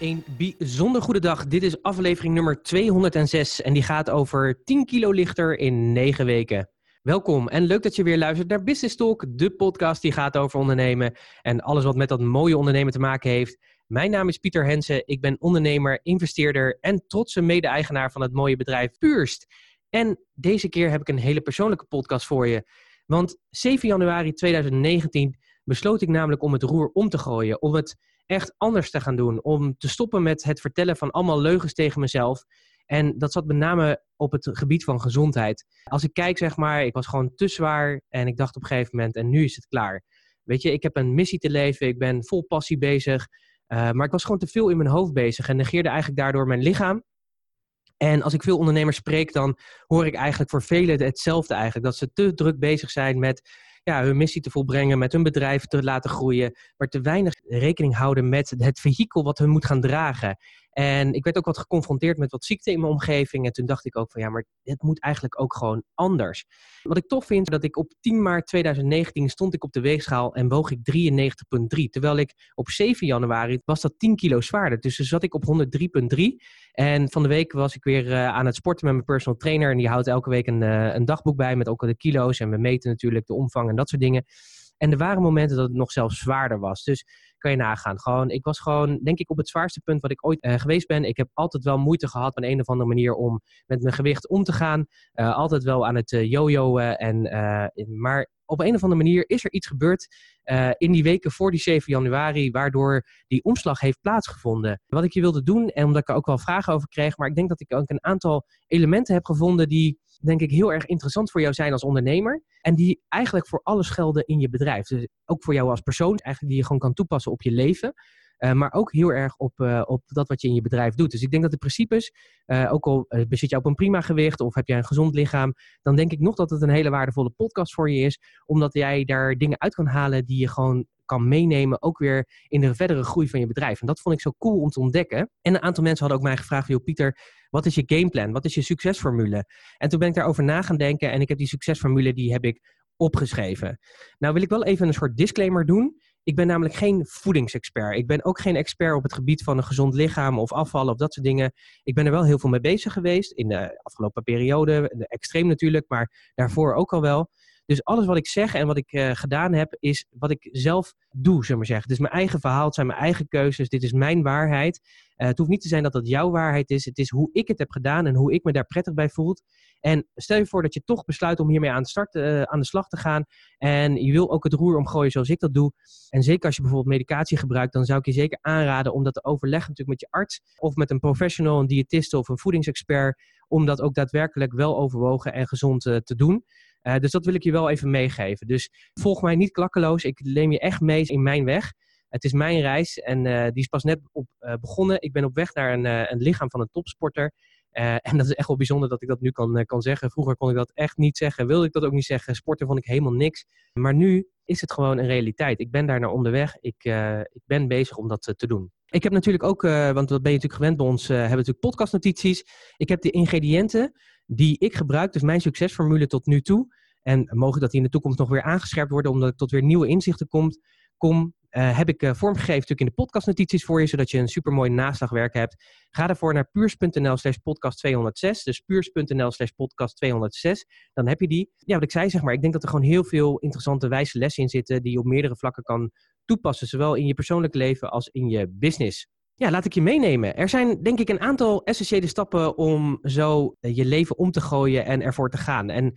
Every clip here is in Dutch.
Een bijzonder goede dag. Dit is aflevering nummer 206 en die gaat over 10 kilo lichter in 9 weken. Welkom en leuk dat je weer luistert naar Business Talk, de podcast die gaat over ondernemen en alles wat met dat mooie ondernemen te maken heeft. Mijn naam is Pieter Hensen, ik ben ondernemer, investeerder en trotse mede-eigenaar van het mooie bedrijf Puurst. En deze keer heb ik een hele persoonlijke podcast voor je. Want 7 januari 2019 besloot ik namelijk om het roer om te gooien, om het echt anders te gaan doen. Om te stoppen met het vertellen van allemaal leugens tegen mezelf. En dat zat met name op het gebied van gezondheid. Als ik kijk, zeg maar, ik was gewoon te zwaar en ik dacht op een gegeven moment, en nu is het klaar. Weet je, ik heb een missie te leven, ik ben vol passie bezig. Uh, maar ik was gewoon te veel in mijn hoofd bezig en negeerde eigenlijk daardoor mijn lichaam. En als ik veel ondernemers spreek, dan hoor ik eigenlijk voor velen hetzelfde eigenlijk. Dat ze te druk bezig zijn met ja, hun missie te volbrengen, met hun bedrijf te laten groeien, maar te weinig rekening houden met het vehikel wat hun moet gaan dragen. En ik werd ook wat geconfronteerd met wat ziekte in mijn omgeving. En toen dacht ik ook van ja, maar het moet eigenlijk ook gewoon anders. Wat ik tof vind, dat ik op 10 maart 2019 stond ik op de weegschaal en woog ik 93,3. Terwijl ik op 7 januari was dat 10 kilo zwaarder. Dus dan zat ik op 103,3. En van de week was ik weer uh, aan het sporten met mijn personal trainer. En die houdt elke week een, uh, een dagboek bij met ook de kilo's. En we meten natuurlijk de omvang en dat soort dingen. En er waren momenten dat het nog zelfs zwaarder was. Dus kan je nagaan. Gewoon, ik was gewoon, denk ik, op het zwaarste punt wat ik ooit uh, geweest ben. Ik heb altijd wel moeite gehad op een of andere manier om met mijn gewicht om te gaan. Uh, altijd wel aan het jojoen. En, maar op een of andere manier is er iets gebeurd in die weken voor die 7 januari, waardoor die omslag heeft plaatsgevonden. Wat ik je wilde doen, en omdat ik er ook wel vragen over kreeg, maar ik denk dat ik ook een aantal elementen heb gevonden die denk ik heel erg interessant voor jou zijn als ondernemer. En die eigenlijk voor alles gelden in je bedrijf. Dus ook voor jou als persoon, eigenlijk die je gewoon kan toepassen op je leven. Uh, maar ook heel erg op, uh, op dat wat je in je bedrijf doet. Dus ik denk dat de principes, uh, ook al bezit je op een prima gewicht of heb jij een gezond lichaam, dan denk ik nog dat het een hele waardevolle podcast voor je is. Omdat jij daar dingen uit kan halen die je gewoon kan meenemen, ook weer in de verdere groei van je bedrijf. En dat vond ik zo cool om te ontdekken. En een aantal mensen hadden ook mij gevraagd, joh Pieter, wat is je gameplan? Wat is je succesformule? En toen ben ik daarover na gaan denken en ik heb die succesformule, die heb ik opgeschreven. Nou wil ik wel even een soort disclaimer doen. Ik ben namelijk geen voedingsexpert. Ik ben ook geen expert op het gebied van een gezond lichaam of afvallen of dat soort dingen. Ik ben er wel heel veel mee bezig geweest in de afgelopen periode. Extreem natuurlijk, maar daarvoor ook al wel. Dus alles wat ik zeg en wat ik uh, gedaan heb, is wat ik zelf doe, zullen we zeggen. Is mijn eigen verhaal, het zijn mijn eigen keuzes, dit is mijn waarheid. Uh, het hoeft niet te zijn dat dat jouw waarheid is. Het is hoe ik het heb gedaan en hoe ik me daar prettig bij voel. En stel je voor dat je toch besluit om hiermee aan de, start, uh, aan de slag te gaan. En je wil ook het roer omgooien zoals ik dat doe. En zeker als je bijvoorbeeld medicatie gebruikt, dan zou ik je zeker aanraden om dat te overleggen natuurlijk met je arts. Of met een professional, een diëtiste of een voedingsexpert. Om dat ook daadwerkelijk wel overwogen en gezond te doen. Uh, dus dat wil ik je wel even meegeven. Dus volg mij niet klakkeloos. Ik neem je echt mee in mijn weg. Het is mijn reis en uh, die is pas net op, uh, begonnen. Ik ben op weg naar een, een lichaam van een topsporter. en dat is echt wel bijzonder dat ik dat nu kan, kan zeggen. Vroeger kon ik dat echt niet zeggen, wilde ik dat ook niet zeggen. Sporten vond ik helemaal niks. Maar nu is het gewoon een realiteit. Ik ben daar naar onderweg. Ik, ik ben bezig om dat te doen. Ik heb natuurlijk ook, want dat ben je natuurlijk gewend bij ons, hebben we natuurlijk podcastnotities. Ik heb de ingrediënten die ik gebruik, dus mijn succesformule tot nu toe. En mogelijk dat die in de toekomst nog weer aangescherpt worden, omdat ik tot weer nieuwe inzichten komt, kom. Uh, heb ik uh, vormgegeven natuurlijk in de podcastnotities voor je, zodat je een supermooi naslagwerk hebt. Ga daarvoor naar puurs.nl slash podcast 206. Dus puurs.nl slash podcast 206. Dan heb je die. Ja, wat ik zei, zeg maar. Ik denk dat er gewoon heel veel interessante wijze lessen in zitten die je op meerdere vlakken kan toepassen. Zowel in je persoonlijk leven als in je business. Ja, laat ik je meenemen. Er zijn denk ik een aantal essentiële stappen om zo eh, je leven om te gooien en ervoor te gaan. En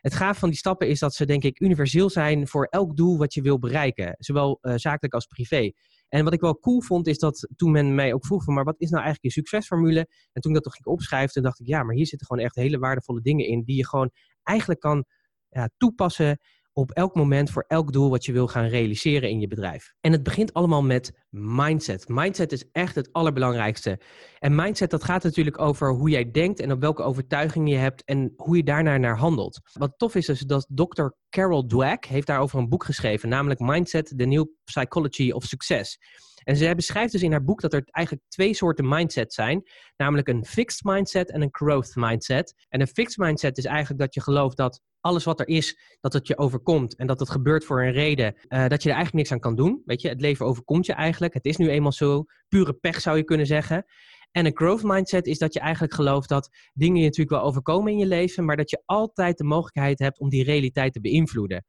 het gaaf van die stappen is dat ze denk ik universeel zijn voor elk doel wat je wil bereiken. Zowel uh, zakelijk als privé. En wat ik wel cool vond is dat toen men mij ook vroeg van maar wat is nou eigenlijk je succesformule? En toen ik dat toch ging opschrijven, dacht ik ja, maar hier zitten gewoon echt hele waardevolle dingen in die je gewoon eigenlijk kan ja, toepassen op elk moment voor elk doel wat je wil gaan realiseren in je bedrijf. En het begint allemaal met mindset. Mindset is echt het allerbelangrijkste. En mindset dat gaat natuurlijk over hoe jij denkt en op welke overtuigingen je hebt en hoe je daarnaar naar handelt. Wat tof is is dat Dr. Carol Dweck heeft daarover een boek geschreven, namelijk Mindset: The New Psychology of Success. En zij beschrijft dus in haar boek dat er eigenlijk twee soorten mindset zijn. Namelijk een fixed mindset en een growth mindset. En een fixed mindset is eigenlijk dat je gelooft dat alles wat er is, dat het je overkomt. En dat het gebeurt voor een reden. Uh, dat je er eigenlijk niks aan kan doen. Weet je, het leven overkomt je eigenlijk. Het is nu eenmaal zo. Pure pech zou je kunnen zeggen. En een growth mindset is dat je eigenlijk gelooft dat dingen je natuurlijk wel overkomen in je leven, maar dat je altijd de mogelijkheid hebt om die realiteit te beïnvloeden.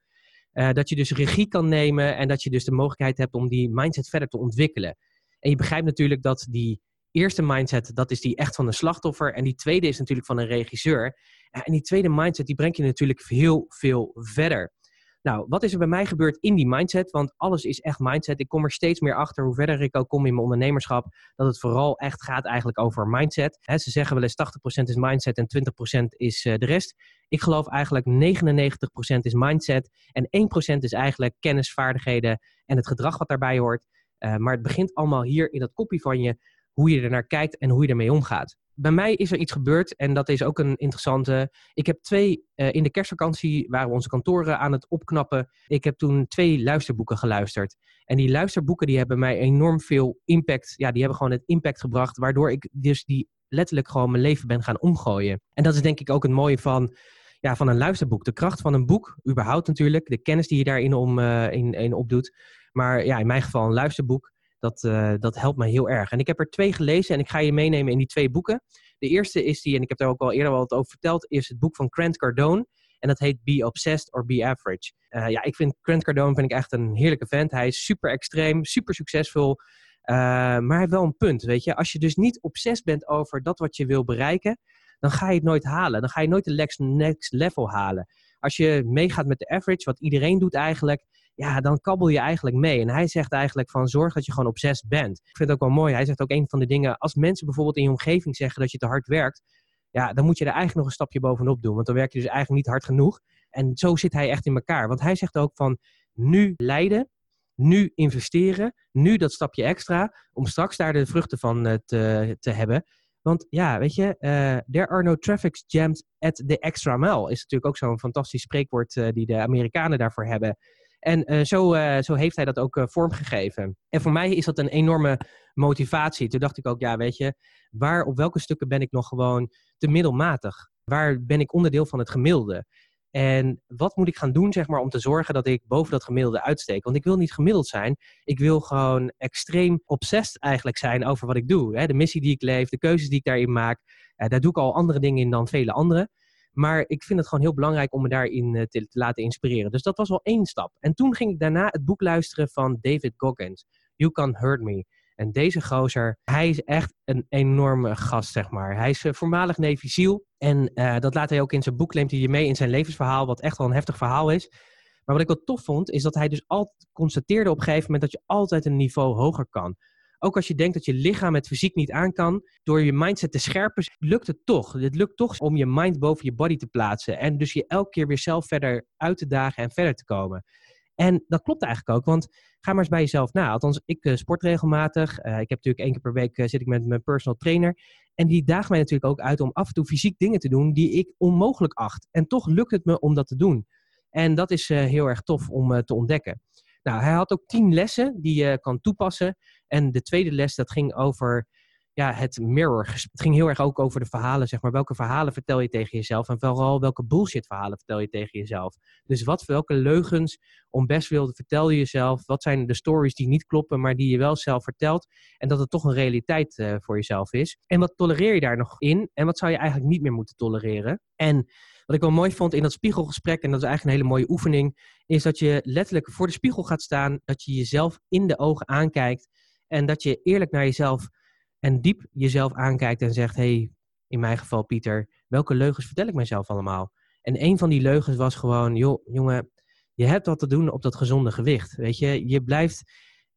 Uh, dat je dus regie kan nemen en dat je dus de mogelijkheid hebt om die mindset verder te ontwikkelen. En je begrijpt natuurlijk dat die eerste mindset, dat is die echt van een slachtoffer. En die tweede is natuurlijk van een regisseur. En die tweede mindset, die brengt je natuurlijk heel veel verder. Nou, wat is er bij mij gebeurd in die mindset? Want alles is echt mindset. Ik kom er steeds meer achter, hoe verder ik ook kom in mijn ondernemerschap, dat het vooral echt gaat eigenlijk over mindset. ze zeggen wel eens 80% is mindset en 20% is uh, de rest. Ik geloof eigenlijk 99% is mindset en 1% is eigenlijk kennis, vaardigheden en het gedrag wat daarbij hoort. Uh, maar het begint allemaal hier in dat kopje van je, hoe je er naar kijkt en hoe je ermee omgaat bij mij is er iets gebeurd en dat is ook een interessante. Ik heb twee, uh, in de kerstvakantie waren onze kantoren aan het opknappen. Ik heb toen twee luisterboeken geluisterd. En die luisterboeken die hebben mij enorm veel impact. Ja, die hebben gewoon het impact gebracht, waardoor ik dus die letterlijk gewoon mijn leven ben gaan omgooien. En dat is denk ik ook het mooie van, ja, van een luisterboek. De kracht van een boek, überhaupt natuurlijk. De kennis die je daarin om, uh, in, in opdoet. Maar ja, in mijn geval een luisterboek. Dat, uh, dat helpt me heel erg. En ik heb er twee gelezen en ik ga je meenemen in die twee boeken. De eerste is die, en ik heb daar ook al eerder wat over verteld, is het boek van Grant Cardone. En dat heet Be Obsessed or Be Average. Uh, ja, ik vind Grant Cardone vind ik echt een heerlijke vent. Hij is super extreem, super succesvol. Uh, maar hij heeft wel een punt, weet je. Als je dus niet obsessed bent over dat wat je wil bereiken, dan ga je het nooit halen. Dan ga je nooit de next level halen. Als je meegaat met de average, wat iedereen doet eigenlijk, ja, dan kabbel je eigenlijk mee. En hij zegt eigenlijk van zorg dat je gewoon op zes bent. Ik vind het ook wel mooi. Hij zegt ook een van de dingen, als mensen bijvoorbeeld in je omgeving zeggen dat je te hard werkt, ja, dan moet je er eigenlijk nog een stapje bovenop doen. Want dan werk je dus eigenlijk niet hard genoeg. En zo zit hij echt in elkaar. Want hij zegt ook van nu leiden, nu investeren, nu dat stapje extra, om straks daar de vruchten van uh, te, te hebben. Want ja, weet je, uh, there are no traffic jams at the extra mile is natuurlijk ook zo'n fantastisch spreekwoord uh, die de Amerikanen daarvoor hebben. En uh, zo, uh, zo heeft hij dat ook uh, vormgegeven. En voor mij is dat een enorme motivatie. Toen dacht ik ook, ja, weet je, waar, op welke stukken ben ik nog gewoon te middelmatig? Waar ben ik onderdeel van het gemiddelde? En wat moet ik gaan doen, zeg maar, om te zorgen dat ik boven dat gemiddelde uitsteek? Want ik wil niet gemiddeld zijn. Ik wil gewoon extreem obsessed eigenlijk zijn over wat ik doe. De missie die ik leef, de keuzes die ik daarin maak. daar doe ik al andere dingen in dan vele anderen. Maar ik vind het gewoon heel belangrijk om me daarin eh, te, te, laten inspireren. Dus dat was wel één stap. En toen ging ik daarna het boek luisteren van David Goggins. You Can Hurt Me. En deze gozer, hij is echt een enorme gast, zeg maar. Hij is uh, voormalig Navy SEAL. En uh, dat laat hij ook in zijn boek, neemt hij je mee in zijn levensverhaal, wat echt wel een heftig verhaal is. Maar wat ik wel tof vond, is dat hij dus altijd constateerde op een gegeven moment dat je altijd een niveau hoger kan. Ook als je denkt dat je lichaam het fysiek niet aan kan, door je mindset te scherpen, lukt het toch. Het lukt toch om je mind boven je body te plaatsen. En dus je elke keer weer zelf verder uit te dagen en verder te komen. En dat klopt eigenlijk ook, want ga maar eens bij jezelf na. Althans, ik uh, sport regelmatig. Uh, ik heb natuurlijk één keer per week uh, zit ik met mijn personal trainer. En die daagt mij natuurlijk ook uit om af en toe fysiek dingen te doen die ik onmogelijk acht. En toch lukt het me om dat te doen. En dat is heel erg tof om te ontdekken. Nou, hij had ook tien lessen die je kan toepassen. En de tweede les, dat ging over ja, het mirror. Het ging heel erg ook over de verhalen, zeg maar. Welke verhalen vertel je tegen jezelf? En vooral welke bullshit verhalen vertel je tegen jezelf? Dus wat, welke leugens om best wilde vertel je jezelf? Wat zijn de stories die niet kloppen, maar die je wel zelf vertelt? En dat het toch een realiteit uh, voor jezelf is. En wat tolereer je daar nog in? En wat zou je eigenlijk niet meer moeten tolereren? En wat ik wel mooi vond in dat spiegelgesprek, en dat is eigenlijk een hele mooie oefening, is dat je letterlijk voor de spiegel gaat staan, dat je jezelf in de ogen aankijkt en dat je eerlijk naar jezelf en diep jezelf aankijkt en zegt: hey, in mijn geval Pieter, welke leugens vertel ik mezelf allemaal? En een van die leugens was gewoon: joh, jongen, je hebt wat te doen op dat gezonde gewicht. Weet je, je blijft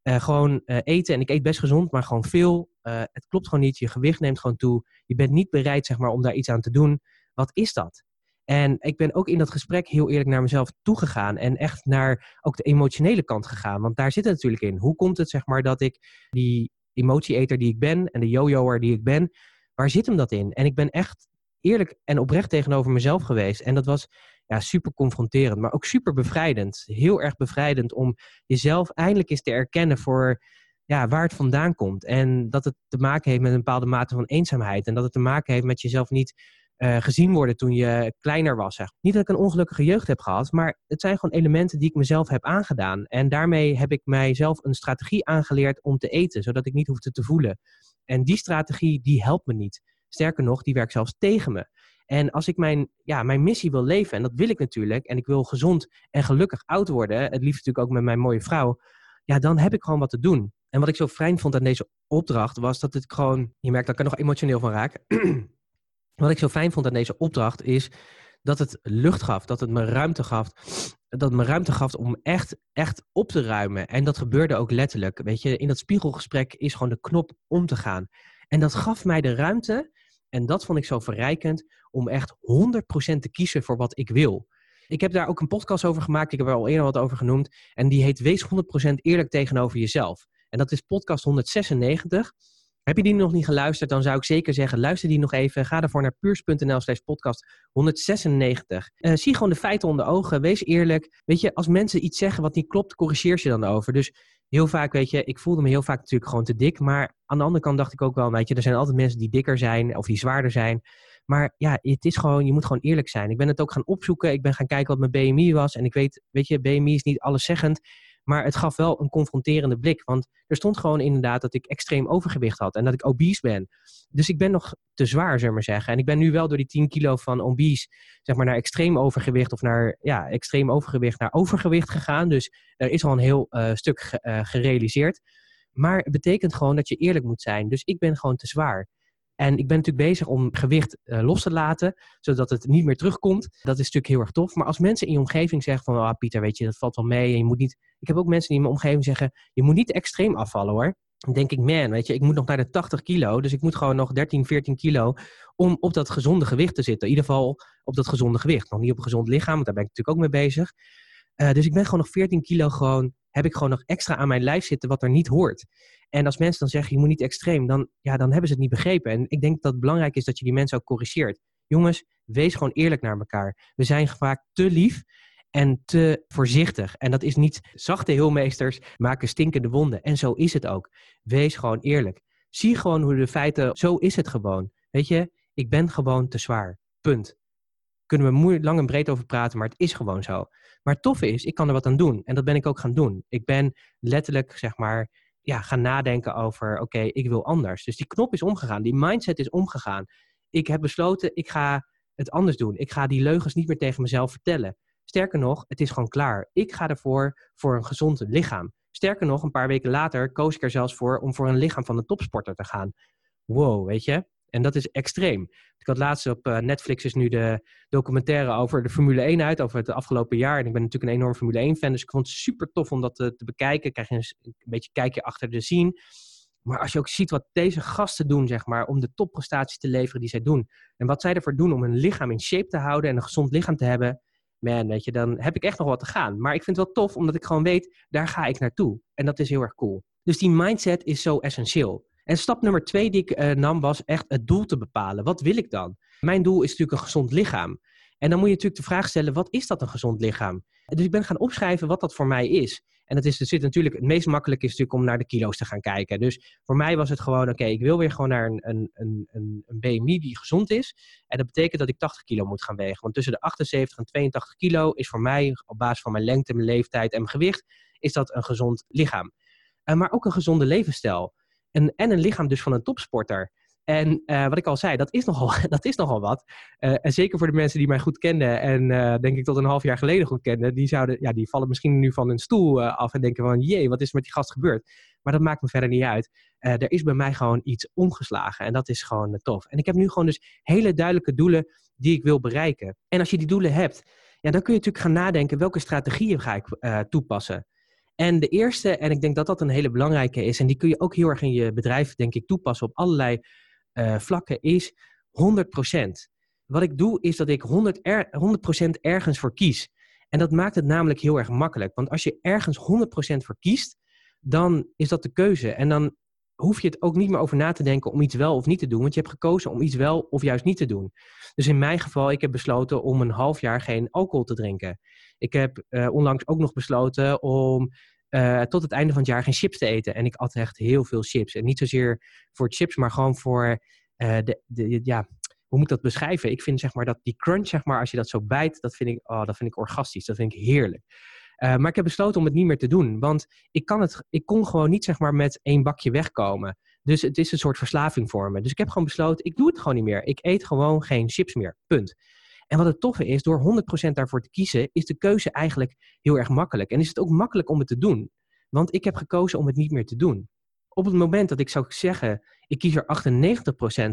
uh, gewoon uh, eten en ik eet best gezond, maar gewoon veel. Uh, het klopt gewoon niet. Je gewicht neemt gewoon toe. Je bent niet bereid, zeg maar, om daar iets aan te doen. Wat is dat? En ik ben ook in dat gesprek heel eerlijk naar mezelf toegegaan en echt naar ook de emotionele kant gegaan. Want daar zit het natuurlijk in. Hoe komt het zeg maar dat ik die emotieeter die ik ben en de yo-yoer die ik ben, waar zit hem dat in? En ik ben echt eerlijk en oprecht tegenover mezelf geweest. En dat was ja, super confronterend, maar ook super bevrijdend. Heel erg bevrijdend om jezelf eindelijk eens te erkennen voor ja, waar het vandaan komt. En dat het te maken heeft met een bepaalde mate van eenzaamheid. En dat het te maken heeft met jezelf niet uh, gezien worden toen je kleiner was. Zeg. Niet dat ik een ongelukkige jeugd heb gehad, maar het zijn gewoon elementen die ik mezelf heb aangedaan. En daarmee heb ik mijzelf een strategie aangeleerd om te eten, zodat ik niet hoefde te voelen. En die strategie, die helpt me niet. Sterker nog, die werkt zelfs tegen me. En als ik mijn, ja, mijn missie wil leven, en dat wil ik natuurlijk, en ik wil gezond en gelukkig oud worden, het liefst natuurlijk ook met mijn mooie vrouw, ja, dan heb ik gewoon wat te doen. En wat ik zo fijn vond aan deze opdracht was dat het gewoon, je merkt dat ik er nog emotioneel van raak. wat ik zo fijn vond aan deze opdracht is dat het lucht gaf, dat het me ruimte gaf, dat me ruimte gaf om echt, echt op te ruimen. En dat gebeurde ook letterlijk. Weet je, in dat spiegelgesprek is gewoon de knop om te gaan. En dat gaf mij de ruimte, en dat vond ik zo verrijkend, om echt 100% te kiezen voor wat ik wil. Ik heb daar ook een podcast over gemaakt, ik heb er al eerder wat over genoemd. En die heet Wees 100% eerlijk tegenover jezelf. En dat is podcast 196. Heb je die nog niet geluisterd, dan zou ik zeker zeggen, luister die nog even. Ga ervoor naar puurs.nl slash podcast 196. Uh, zie gewoon de feiten onder ogen. Wees eerlijk. Weet je, als mensen iets zeggen wat niet klopt, corrigeer je dan over. Dus heel vaak, weet je, ik voelde me heel vaak natuurlijk gewoon te dik. Maar aan de andere kant dacht ik ook wel, weet je, er zijn altijd mensen die dikker zijn of die zwaarder zijn. Maar ja, het is gewoon, je moet gewoon eerlijk zijn. Ik ben het ook gaan opzoeken. Ik ben gaan kijken wat mijn BMI was. En ik weet, weet je, BMI is niet alleszeggend. Maar het gaf wel een confronterende blik. Want er stond gewoon inderdaad dat ik extreem overgewicht had. En dat ik obese ben. Dus ik ben nog te zwaar, zullen we maar zeggen. En ik ben nu wel door die 10 kilo van obese, zeg maar, naar extreem overgewicht. Of naar, ja, extreem overgewicht naar overgewicht gegaan. Dus er is al een heel uh, stuk uh, gerealiseerd. Maar het betekent gewoon dat je eerlijk moet zijn. Dus ik ben gewoon te zwaar. En ik ben natuurlijk bezig om gewicht uh, los te laten, zodat het niet meer terugkomt. Dat is natuurlijk heel erg tof. Maar als mensen in je omgeving zeggen van, ah Pieter, weet je, dat valt wel mee. Je moet niet... Ik heb ook mensen die in mijn omgeving zeggen, je moet niet extreem afvallen hoor. Dan denk ik, man, weet je, ik moet nog naar de 80 kilo. Dus ik moet gewoon nog 13, 14 kilo om op dat gezonde gewicht te zitten. In ieder geval op dat gezonde gewicht. Nog niet op een gezond lichaam, want daar ben ik natuurlijk ook mee bezig. Uh, dus ik ben gewoon nog 14 kilo gewoon, heb ik gewoon nog extra aan mijn lijf zitten wat er niet hoort. En als mensen dan zeggen, je moet niet extreem, dan, ja, dan hebben ze het niet begrepen. En ik denk dat het belangrijk is dat je die mensen ook corrigeert. Jongens, wees gewoon eerlijk naar elkaar. We zijn vaak te lief en te voorzichtig. En dat is niet zachte heelmeesters maken stinkende wonden. En zo is het ook. Wees gewoon eerlijk. Zie gewoon hoe de feiten, zo is het gewoon. Weet je, ik ben gewoon te zwaar. Punt. Kunnen we lang en breed over praten, maar het is gewoon zo. Maar het toffe is, ik kan er wat aan doen. En dat ben ik ook gaan doen. Ik ben letterlijk, zeg maar, ja, gaan nadenken over, oké, ik wil anders. Dus die knop is omgegaan, die mindset is omgegaan. Ik heb besloten, ik ga het anders doen. Ik ga die leugens niet meer tegen mezelf vertellen. Sterker nog, het is gewoon klaar. Ik ga ervoor voor een gezond lichaam. Sterker nog, een paar weken later koos ik er zelfs voor om voor een lichaam van een topsporter te gaan. Wow, weet je? En dat is extreem. Ik had laatst op eh, Netflix is nu de documentaire over de Formule 1 uit, over het afgelopen jaar. En ik ben natuurlijk een enorm Formule 1 fan, dus ik vond het super tof om dat te, te bekijken. Krijg je een, een beetje kijkje achter de scene. Maar als je ook ziet wat deze gasten doen, zeg maar, om de topprestaties te leveren die zij doen. En wat zij ervoor doen om hun lichaam in shape te houden en een gezond lichaam te hebben. Man, weet je, dan heb ik echt nog wat te gaan. Maar ik vind het wel tof, omdat ik gewoon weet, daar ga ik naartoe. En dat is heel erg cool. Dus die mindset is zo essentieel. En stap nummer twee die ik uh, nam was echt het doel te bepalen. Wat wil ik dan? Mijn doel is natuurlijk een gezond lichaam. En dan moet je natuurlijk de vraag stellen, wat is dat een gezond lichaam? Dus ik ben gaan opschrijven wat dat voor mij is. En dat is, er zit natuurlijk, het meest makkelijk is natuurlijk om naar de kilo's te gaan kijken. Dus voor mij was het gewoon, oké, ik wil weer gewoon naar een, een, een, een BMI die gezond is. En dat betekent dat ik 80 kilo moet gaan wegen. Want tussen de 78 en 82 kilo is voor mij, op basis van mijn lengte, mijn leeftijd en mijn gewicht, is dat een gezond lichaam. Uh, maar ook een gezonde levensstijl en een lichaam dus van een topsporter. En uh, wat ik al zei, dat is nogal, dat is nogal wat. Uh, en zeker voor de mensen die mij goed kenden en uh, denk ik tot een half jaar geleden goed kenden, die, zouden, ja, die vallen misschien nu van hun stoel af en denken van, jee, wat is er met die gast gebeurd? Maar dat maakt me verder niet uit. er is bij mij gewoon iets omgeslagen en dat is gewoon tof. En ik heb nu gewoon dus hele duidelijke doelen die ik wil bereiken. En als je die doelen hebt, ja, dan kun je natuurlijk gaan nadenken, welke strategieën ga ik toepassen? En de eerste, en ik denk dat dat een hele belangrijke is, en die kun je ook heel erg in je bedrijf, denk ik, toepassen op allerlei uh, vlakken, is 100%. wat ik doe is dat ik 100, er, 100% ergens voor kies. En dat maakt het namelijk heel erg makkelijk. Want als je ergens 100% voor kiest, dan is dat de keuze. En dan hoef je het ook niet meer over na te denken om iets wel of niet te doen. Want je hebt gekozen om iets wel of juist niet te doen. Dus in mijn geval, ik heb besloten om een half jaar geen alcohol te drinken. Ik heb uh, onlangs ook nog besloten om uh, tot het einde van het jaar geen chips te eten. En ik at echt heel veel chips. En niet zozeer voor chips, maar gewoon voor uh, de, de, ja, hoe moet ik dat beschrijven? Ik vind zeg maar dat die crunch, zeg maar, als je dat zo bijt, dat vind ik, oh, dat vind ik orgastisch. Dat vind ik heerlijk. Maar ik heb besloten om het niet meer te doen. Want ik, kan het, ik kon gewoon niet zeg maar, met één bakje wegkomen. Dus het is een soort verslaving voor me. Dus ik heb gewoon besloten, ik doe het gewoon niet meer. Ik eet gewoon geen chips meer. Punt. En wat het toffe is, door 100% daarvoor te kiezen, is de keuze eigenlijk heel erg makkelijk. En is het ook makkelijk om het te doen. Want ik heb gekozen om het niet meer te doen. Op het moment dat ik zou zeggen, ik kies er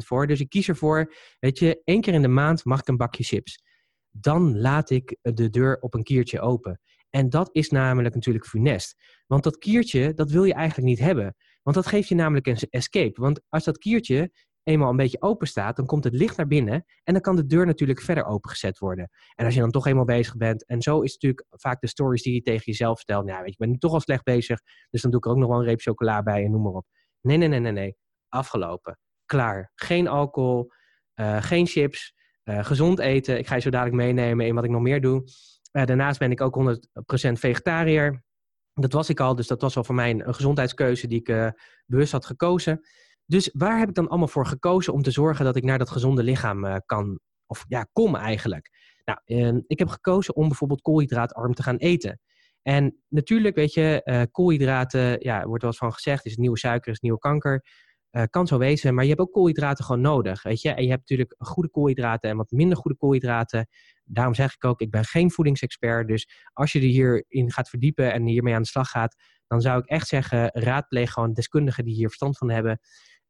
98% voor, dus ik kies ervoor, weet je, één keer in de maand mag ik een bakje chips. Dan laat ik de deur op een kiertje open. En dat is namelijk natuurlijk funest. Want dat kiertje, dat wil je eigenlijk niet hebben. Want dat geeft je namelijk een escape. Want als dat kiertje eenmaal een beetje open staat, dan komt het licht naar binnen en dan kan de deur natuurlijk verder opengezet worden. En als je dan toch eenmaal bezig bent, en zo is het natuurlijk vaak de stories die je tegen jezelf stelt, nou weet je, ik ben nu toch al slecht bezig, dus dan doe ik er ook nog wel een reep chocola bij en noem maar op. Nee, nee, nee, nee, nee. Afgelopen. Klaar. Geen alcohol, uh, geen chips, uh, gezond eten. Ik ga je zo dadelijk meenemen in wat ik nog meer doe. Uh, daarnaast ben ik ook 100% vegetariër. Dat was ik al, dus dat was al voor mij een gezondheidskeuze die ik bewust had gekozen. Dus waar heb ik dan allemaal voor gekozen om te zorgen dat ik naar dat gezonde lichaam uh, kan, of ja, kom eigenlijk? Nou, uh, ik heb gekozen om bijvoorbeeld koolhydraatarm te gaan eten. En natuurlijk, weet je, uh, koolhydraten, ja, wordt wel eens van gezegd, is nieuwe suiker, is nieuwe kanker. Uh, kan zo wezen, maar je hebt ook koolhydraten gewoon nodig, weet je. En je hebt natuurlijk goede koolhydraten en wat minder goede koolhydraten. Daarom zeg ik ook, ik ben geen voedingsexpert. Dus als je er hierin gaat verdiepen en hiermee aan de slag gaat, dan zou ik echt zeggen, raadpleeg gewoon deskundigen die hier verstand van hebben.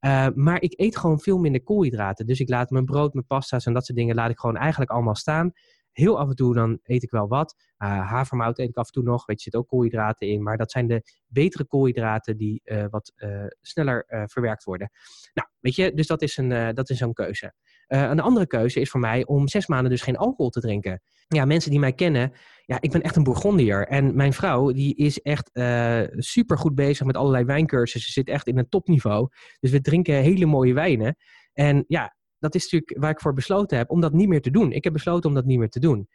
Uh, maar ik eet gewoon veel minder koolhydraten. Dus ik laat mijn brood, mijn pasta's en dat soort dingen laat ik gewoon eigenlijk allemaal staan. Heel af en toe dan eet ik wel wat. Uh, havermout eet ik af en toe nog. Weet je, zit ook koolhydraten in. Maar dat zijn de betere koolhydraten die uh, wat sneller verwerkt worden. Nou, weet je, dus dat is, een, dat is zo'n keuze. een andere keuze is voor mij om zes maanden dus geen alcohol te drinken. Ja, mensen die mij kennen, ja, ik ben echt een Bourgondier. En mijn vrouw, die is echt super goed bezig met allerlei wijncursussen. Ze zit echt in een topniveau. Dus we drinken hele mooie wijnen. En ja, dat is natuurlijk waar ik voor besloten heb om dat niet meer te doen. Ik heb besloten om dat niet meer te doen.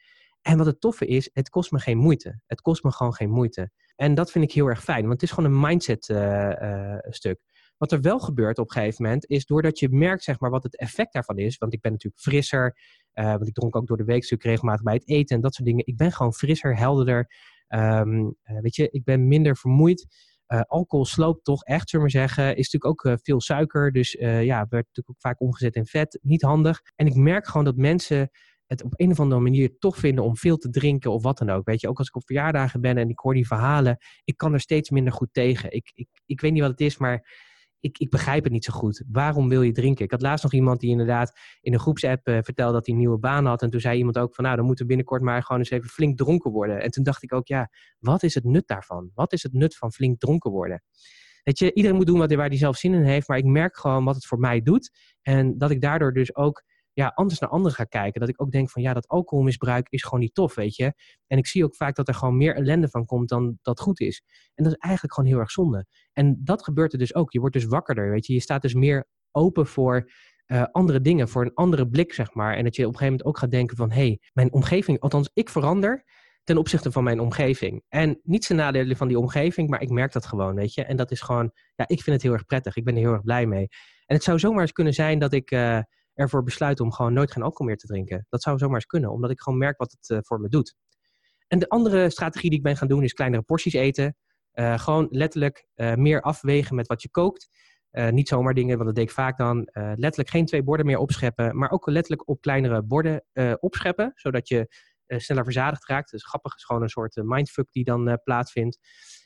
En wat het toffe is, het kost me geen moeite. Het kost me gewoon geen moeite. En dat vind ik heel erg fijn, want het is gewoon een mindset uh, uh, stuk. Wat er wel gebeurt op een gegeven moment, is doordat je merkt zeg maar, wat het effect daarvan is. Want ik ben natuurlijk frisser, uh, want ik dronk ook door de week stuk regelmatig bij het eten en dat soort dingen. Ik ben gewoon frisser, helderder. Um, weet je, ik ben minder vermoeid. Uh, alcohol sloopt toch echt, zullen we maar zeggen. Is natuurlijk ook uh, veel suiker. Dus uh, ja, werd natuurlijk ook vaak omgezet in vet. Niet handig. En ik merk gewoon dat mensen het op een of andere manier toch vinden om veel te drinken of wat dan ook. Weet je, ook als ik op verjaardagen ben en ik hoor die verhalen, ik kan er steeds minder goed tegen. Ik, ik, ik weet niet wat het is, maar ik, ik begrijp het niet zo goed. Waarom wil je drinken? Ik had laatst nog iemand die inderdaad in een groepsapp uh, vertelde dat hij een nieuwe baan had. En toen zei iemand ook van nou, dan moeten we binnenkort maar gewoon eens even flink dronken worden. En toen dacht ik ook, ja, wat is het nut daarvan? Wat is het nut van flink dronken worden? Weet je, iedereen moet doen wat, waar hij zelf zin in heeft. Maar ik merk gewoon wat het voor mij doet. En dat ik daardoor dus ook ja, anders naar anderen ga kijken. Dat ik ook denk van ja, dat alcoholmisbruik is gewoon niet tof, weet je. En ik zie ook vaak dat er gewoon meer ellende van komt dan dat goed is. En dat is eigenlijk gewoon heel erg zonde. En dat gebeurt er dus ook. Je wordt dus wakkerder, weet je. Je staat dus meer open voor uh, andere dingen, voor een andere blik, zeg maar. En dat je op een gegeven moment ook gaat denken van hé, hey, mijn omgeving, althans ik verander ten opzichte van mijn omgeving. En niet zijn nadelen van die omgeving, maar ik merk dat gewoon, weet je. En dat is gewoon, ja, ik vind het heel erg prettig. Ik ben er heel erg blij mee. En het zou zomaar eens kunnen zijn dat ik... Uh, ervoor besluiten om gewoon nooit geen alcohol meer te drinken. Dat zou zomaar eens kunnen, omdat ik gewoon merk wat het uh, voor me doet. En de andere strategie die ik ben gaan doen is kleinere porties eten. Uh, gewoon letterlijk uh, meer afwegen met wat je kookt. niet zomaar dingen, want dat deed ik vaak dan. letterlijk geen twee borden meer opscheppen, maar ook letterlijk op kleinere borden opscheppen, zodat je sneller verzadigd raakt. Dus grappig is gewoon een soort mindfuck die dan plaatsvindt.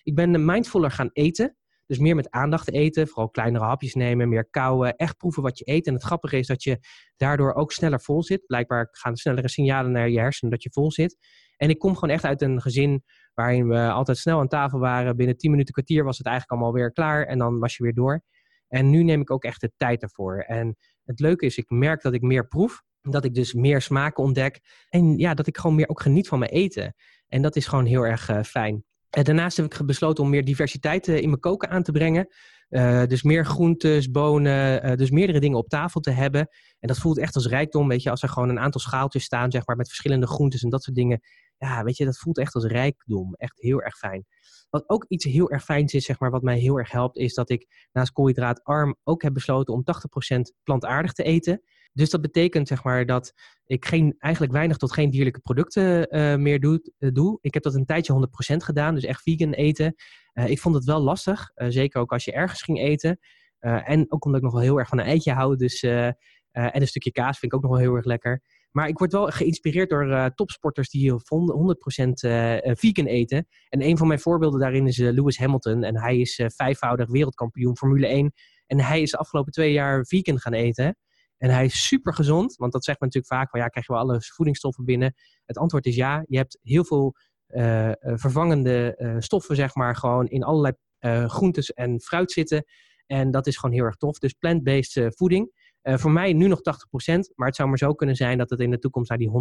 Ik ben mindfuller gaan eten. Dus meer met aandacht eten, vooral kleinere hapjes nemen, meer kauwen, echt proeven wat je eet. En het grappige is dat je daardoor ook sneller vol zit. Blijkbaar gaan snellere signalen naar je hersenen dat je vol zit. En ik kom gewoon echt uit een gezin waarin we altijd snel aan tafel waren. Binnen 10 minuten kwartier was het eigenlijk allemaal weer klaar en dan was je weer door. En nu neem ik ook echt de tijd ervoor. En het leuke is, ik merk dat ik meer proef. Dat ik dus meer smaken ontdek. En ja, dat ik gewoon meer ook geniet van mijn eten. En dat is gewoon heel erg fijn. En daarnaast heb ik besloten om meer diversiteit in mijn koken aan te brengen. Uh, dus meer groentes, bonen, dus meerdere dingen op tafel te hebben. En dat voelt echt als rijkdom, weet je, als er gewoon een aantal schaaltjes staan, zeg maar, met verschillende groentes en dat soort dingen. Ja, weet je, dat voelt echt als rijkdom. Echt heel erg fijn. Wat ook iets heel erg fijns is, zeg maar, wat mij heel erg helpt, is dat ik naast koolhydraatarm ook heb besloten om 80% plantaardig te eten. Dus dat betekent zeg maar dat ik geen, eigenlijk weinig tot geen dierlijke producten uh, meer doe, uh, doe. Ik heb dat een tijdje 100% gedaan, dus echt vegan eten. Uh, ik vond het wel lastig, zeker ook als je ergens ging eten. en ook omdat ik nog wel heel erg van een eitje hou. Dus, en een stukje kaas vind ik ook nog wel heel erg lekker. Maar ik word wel geïnspireerd door topsporters die 100% vegan eten. En een van mijn voorbeelden daarin is Lewis Hamilton. En hij is vijfvoudig wereldkampioen Formule 1. En hij is de afgelopen twee jaar vegan gaan eten. En hij is super gezond, want dat zegt men natuurlijk vaak ja, krijg je wel alle voedingsstoffen binnen? Het antwoord is ja, je hebt heel veel uh, vervangende uh, stoffen, zeg maar, gewoon in allerlei groentes en fruit zitten. En dat is gewoon heel erg tof. Dus plant-based voeding. voor mij nu nog 80%, maar het zou maar zo kunnen zijn dat het in de toekomst naar die 100%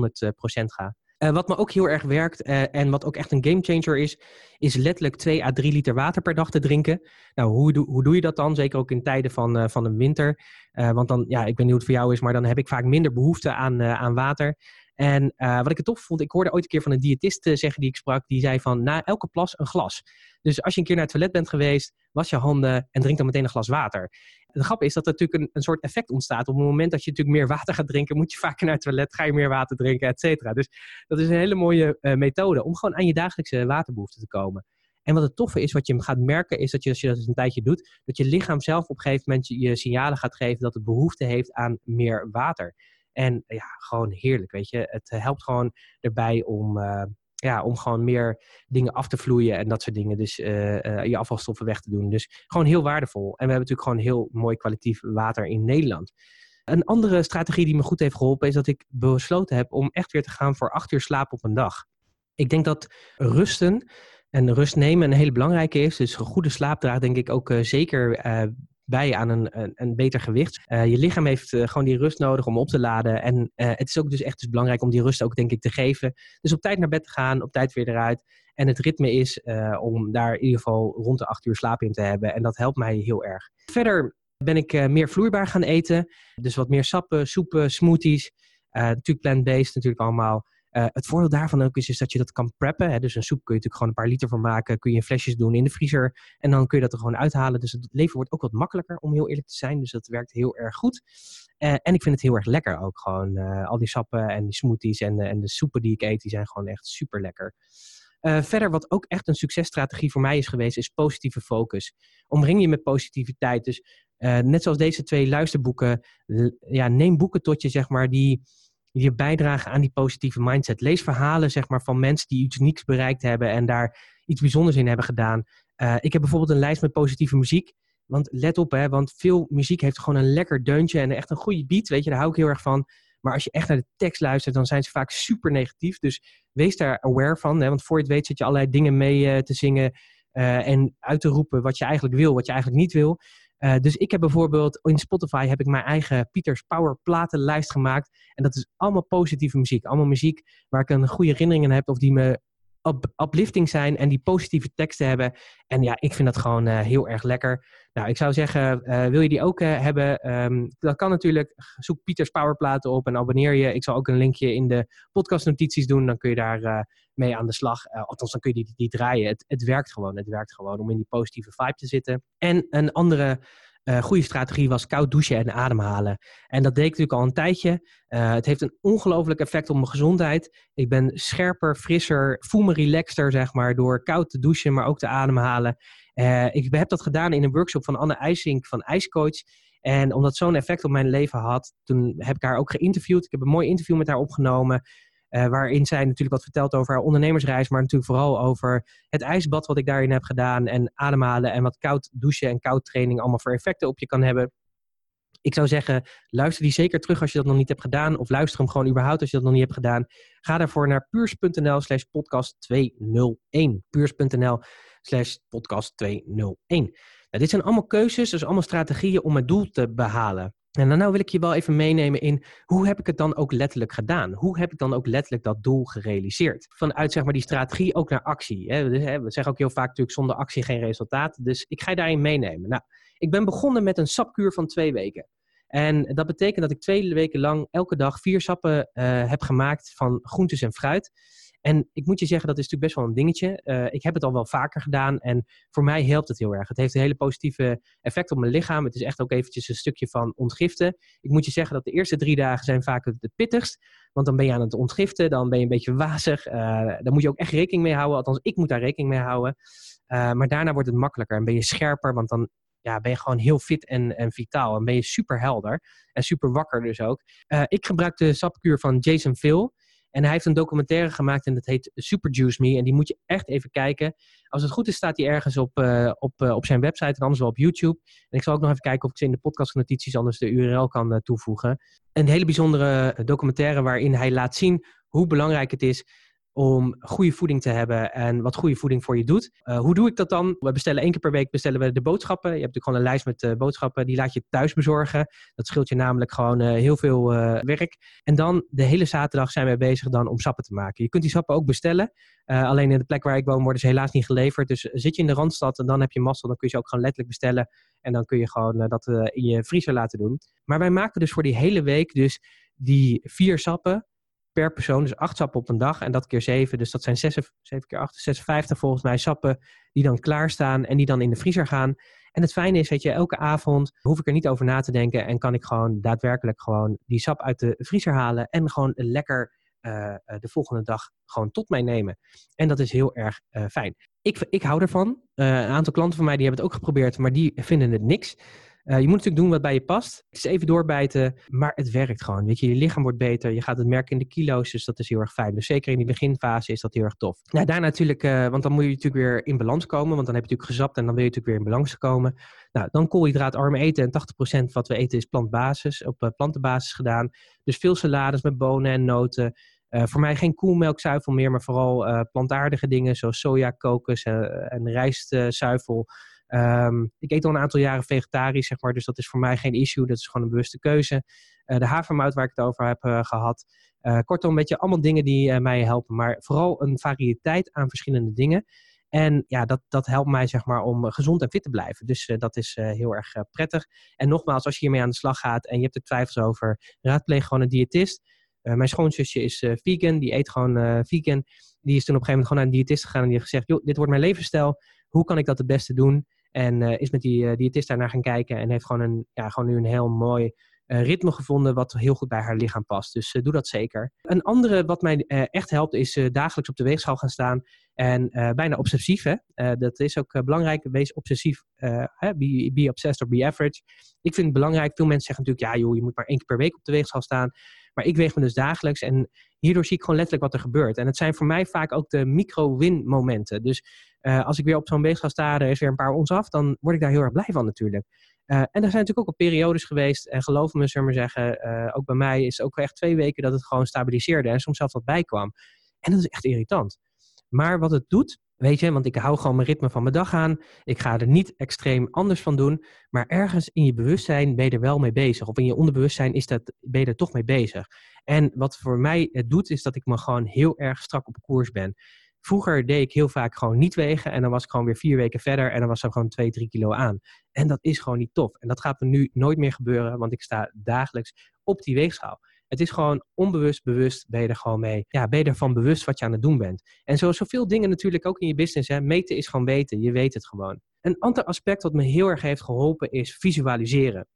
gaat. Uh, wat me ook heel erg werkt uh, en wat ook echt een gamechanger is, is letterlijk 2 à 3 liter water per dag te drinken. Nou, hoe, hoe doe je dat dan? Zeker ook in tijden van, uh, van de winter. want dan, ja, ik weet niet hoe het voor jou is, maar dan heb ik vaak minder behoefte aan, aan water. En wat ik het tof vond, ik hoorde ooit een keer van een diëtist zeggen die ik sprak, die zei van na elke plas een glas. Dus als je een keer naar het toilet bent geweest, was je handen en drink dan meteen een glas water de grap is dat er natuurlijk een, een soort effect ontstaat. Op het moment dat je natuurlijk meer water gaat drinken, moet je vaker naar het toilet, ga je meer water drinken, et cetera. Dus dat is een hele mooie uh, methode om gewoon aan je dagelijkse waterbehoefte te komen. En wat het toffe is, wat je gaat merken, is dat je als je dat eens een tijdje doet, dat je lichaam zelf op een gegeven moment je signalen gaat geven dat het behoefte heeft aan meer water. En ja, gewoon heerlijk, weet je. Het helpt gewoon erbij om, uh, ja, om gewoon meer dingen af te vloeien en dat soort dingen. Dus uh, je afvalstoffen weg te doen. Dus gewoon heel waardevol. En we hebben natuurlijk gewoon heel mooi kwalitatief water in Nederland. Een andere strategie die me goed heeft geholpen is dat ik besloten heb om echt weer te gaan voor acht uur slaap op een dag. Ik denk dat rusten en rust nemen een hele belangrijke is. Dus een goede slaap draagt denk ik ook zeker bij aan een, een, een beter gewicht. Uh, je lichaam heeft uh, gewoon die rust nodig om op te laden. En uh, het is ook dus echt dus belangrijk om die rust ook denk ik te geven. Dus op tijd naar bed te gaan, op tijd weer eruit. En het ritme is om daar in ieder geval rond de acht uur slaap in te hebben. En dat helpt mij heel erg. Verder ben ik meer vloeibaar gaan eten. Dus wat meer sappen, soepen, smoothies. natuurlijk plant-based natuurlijk allemaal. Uh, het voordeel daarvan ook is, is dat je dat kan preppen. Hè? Dus een soep kun je natuurlijk gewoon een paar liter van maken. Kun je in flesjes doen in de vriezer. En dan kun je dat er gewoon uithalen. Dus het leven wordt ook wat makkelijker, om heel eerlijk te zijn. Dus dat werkt heel erg goed. Uh, en ik vind het heel erg lekker ook. Gewoon uh, al die sappen en die smoothies en, en de soepen die ik eet, die zijn gewoon echt super lekker. verder, wat ook echt een successtrategie voor mij is geweest, is positieve focus. Omring je met positiviteit. Dus net zoals deze twee luisterboeken, ja, neem boeken tot je, zeg maar, die die bijdragen aan die positieve mindset. Lees verhalen zeg maar, van mensen die iets unieks bereikt hebben en daar iets bijzonders in hebben gedaan. Uh, ik heb bijvoorbeeld een lijst met positieve muziek. Want let op, hè, want veel muziek heeft gewoon een lekker deuntje en echt een goede beat. Weet je, daar hou ik heel erg van. Maar als je echt naar de tekst luistert, dan zijn ze vaak super negatief. Dus wees daar aware van. Hè, want voor je het weet zit je allerlei dingen mee uh, te zingen uh, en uit te roepen wat je eigenlijk wil, wat je eigenlijk niet wil. Uh, dus ik heb bijvoorbeeld in Spotify heb ik mijn eigen Pieters Power platenlijst gemaakt. En dat is allemaal positieve muziek. Allemaal muziek waar ik een goede herinnering heb of die me up, uplifting zijn en die positieve teksten hebben. En ja, ik vind dat gewoon uh, heel erg lekker. Nou, ik zou zeggen, uh, wil je die ook hebben? Um, dat kan natuurlijk. Zoek Pieters Powerplaten op en abonneer je. Ik zal ook een linkje in de podcastnotities doen. Dan kun je daar mee aan de slag. althans, dan kun je die, die draaien. Het, het werkt gewoon. Het werkt gewoon om in die positieve vibe te zitten. En een andere goede strategie was koud douchen en ademhalen. En dat deed ik natuurlijk al een tijdje. Het heeft een ongelooflijk effect op mijn gezondheid. Ik ben scherper, frisser, voel me relaxter, zeg maar, door koud te douchen, maar ook te ademhalen. Uh, ik heb dat gedaan in een workshop van Anne IJsink van IJscoach. En omdat zo'n effect op mijn leven had, toen heb ik haar ook geïnterviewd. Ik heb een mooi interview met haar opgenomen. Uh, waarin zij natuurlijk wat vertelt over haar ondernemersreis, maar natuurlijk vooral over het ijsbad wat ik daarin heb gedaan en ademhalen en wat koud douchen en koud training allemaal voor effecten op je kan hebben. Ik zou zeggen, luister die zeker terug als je dat nog niet hebt gedaan. Of luister hem gewoon überhaupt als je dat nog niet hebt gedaan. Ga daarvoor naar puurs.nl slash podcast 201. Puurs.nl slash podcast 201. Nou, dit zijn allemaal keuzes, dus allemaal strategieën om het doel te behalen. En dan nou wil ik je wel even meenemen in hoe heb ik het dan ook letterlijk gedaan? Hoe heb ik dan ook letterlijk dat doel gerealiseerd? Vanuit zeg maar die strategie ook naar actie. Hè? We zeggen ook heel vaak natuurlijk zonder actie geen resultaat. Dus ik ga je daarin meenemen. Nou, ik ben begonnen met een sapkuur van twee weken. En dat betekent dat ik twee weken lang elke dag vier sappen uh, heb gemaakt van groentes en fruit. En ik moet je zeggen, dat is natuurlijk best wel een dingetje. Uh, ik heb het al wel vaker gedaan en voor mij helpt het heel erg. Het heeft een hele positieve effect op mijn lichaam. Het is echt ook eventjes een stukje van ontgiften. Ik moet je zeggen dat de eerste drie dagen zijn vaak het pittigst. Want dan ben je aan het ontgiften, dan ben je een beetje wazig. Uh, daar moet je ook echt rekening mee houden. Althans, ik moet daar rekening mee houden. Uh, maar daarna wordt het makkelijker en ben je scherper, want dan ja, ben je gewoon heel fit en, en vitaal. En ben je super helder en super wakker dus ook. ik gebruik de sapkuur van Jason Phil. En hij heeft een documentaire gemaakt en dat heet Super Juice Me. En die moet je echt even kijken. Als het goed is, staat die ergens op, uh, op, uh, op zijn website en anders wel op YouTube. En ik zal ook nog even kijken of ik ze in de podcastnotities anders de URL kan uh, toevoegen. Een hele bijzondere documentaire waarin hij laat zien hoe belangrijk het is om goede voeding te hebben en wat goede voeding voor je doet. Uh, hoe doe ik dat dan? We bestellen één keer per week bestellen we de boodschappen. Je hebt natuurlijk gewoon een lijst met uh, boodschappen. Die laat je thuis bezorgen. Dat scheelt je namelijk gewoon uh, heel veel werk. En dan de hele zaterdag zijn we bezig dan om sappen te maken. Je kunt die sappen ook bestellen. alleen in de plek waar ik woon worden ze helaas niet geleverd. Dus zit je in de Randstad en dan heb je mazzel. Dan kun je ze ook gewoon letterlijk bestellen. En dan kun je gewoon dat in je vriezer laten doen. Maar wij maken dus voor die hele week dus die vier sappen per persoon. Dus acht sappen op een dag en dat keer zeven. Dus dat zijn zeven, zeven keer acht, 56 volgens mij sappen die dan klaarstaan en die dan in de vriezer gaan. En het fijne is, weet je, elke avond hoef ik er niet over na te denken en kan ik gewoon daadwerkelijk gewoon die sap uit de vriezer halen en gewoon lekker uh, de volgende dag gewoon tot mij nemen. En dat is heel erg uh, fijn. Ik, ik hou ervan. Uh, een aantal klanten van mij die hebben het ook geprobeerd, maar die vinden het niks. Uh, je moet natuurlijk doen wat bij je past. Het is even doorbijten, maar het werkt gewoon. Weet je, je lichaam wordt beter. Je gaat het merken in de kilo's, dus dat is heel erg fijn. Dus zeker in die beginfase is dat heel erg tof. Nou, daarna natuurlijk, uh, want dan moet je natuurlijk weer in balans komen. Want dan heb je natuurlijk gezapt en dan wil je natuurlijk weer in balans komen. Nou, dan koolhydraatarm eten. En 80% wat we eten is plantbasis, op uh, plantenbasis gedaan. Dus veel salades met bonen en noten. Voor mij geen koelmelkzuivel meer, maar vooral plantaardige dingen zoals soja, kokos en rijstzuivel. Um, ik eet al een aantal jaren vegetarisch, zeg maar, dus dat is voor mij geen issue. Dat is gewoon een bewuste keuze. Uh, de havermout waar ik het over heb uh, gehad. Uh, kortom, een beetje allemaal dingen die mij helpen. Maar vooral een variëteit aan verschillende dingen. En ja, dat, dat helpt mij zeg maar om gezond en fit te blijven. Dus dat is heel erg prettig. En nogmaals, als je hiermee aan de slag gaat en je hebt er twijfels over, raadpleeg gewoon een diëtist. mijn schoonzusje is vegan, die eet gewoon vegan. Die is toen op een gegeven moment gewoon naar een diëtist gegaan en die heeft gezegd, joh, dit wordt mijn levensstijl. Hoe kan ik dat het beste doen? En uh, is met die uh, diëtist daar naar gaan kijken en heeft gewoon, een, ja, gewoon nu een heel mooi uh, ritme gevonden wat heel goed bij haar lichaam past. Dus doe dat zeker. Een andere wat mij echt helpt is dagelijks op de weegschaal gaan staan. En bijna obsessief, hè? dat is ook belangrijk. Wees obsessief. Hè? Be, be obsessed or be average. Ik vind het belangrijk. Veel mensen zeggen natuurlijk, ja joh, je moet maar één keer per week op de weegschaal staan. Maar ik weeg me dus dagelijks en hierdoor zie ik gewoon letterlijk wat er gebeurt. En het zijn voor mij vaak ook de micro-win momenten. Dus uh, als ik weer op zo'n weegschaal sta, er is weer een paar ons af, dan word ik daar heel erg blij van natuurlijk. Uh, en er zijn natuurlijk ook al periodes geweest, en geloof me, zullen we zeggen, uh, ook bij mij is het ook echt twee weken dat het gewoon stabiliseerde en soms zelfs wat bijkwam. En dat is echt irritant. Maar wat het doet, weet je, want ik hou gewoon mijn ritme van mijn dag aan. Ik ga er niet extreem anders van doen. Maar ergens in je bewustzijn ben je er wel mee bezig. Of in je onderbewustzijn is dat, ben je er toch mee bezig. En wat voor mij het doet, is dat ik me gewoon heel erg strak op koers ben. Vroeger deed ik heel vaak gewoon niet wegen en dan was ik gewoon weer vier weken verder en dan was er gewoon twee, drie kilo aan. En dat is gewoon niet tof. En dat gaat me nu nooit meer gebeuren, want ik sta dagelijks op die weegschaal. Het is gewoon onbewust, bewust ben je er gewoon mee. Ja, ben je ervan bewust wat je aan het doen bent. En zo zoveel dingen natuurlijk ook in je business. Hè. Meten is gewoon weten. Je weet het gewoon. Een ander aspect wat me heel erg heeft geholpen is visualiseren.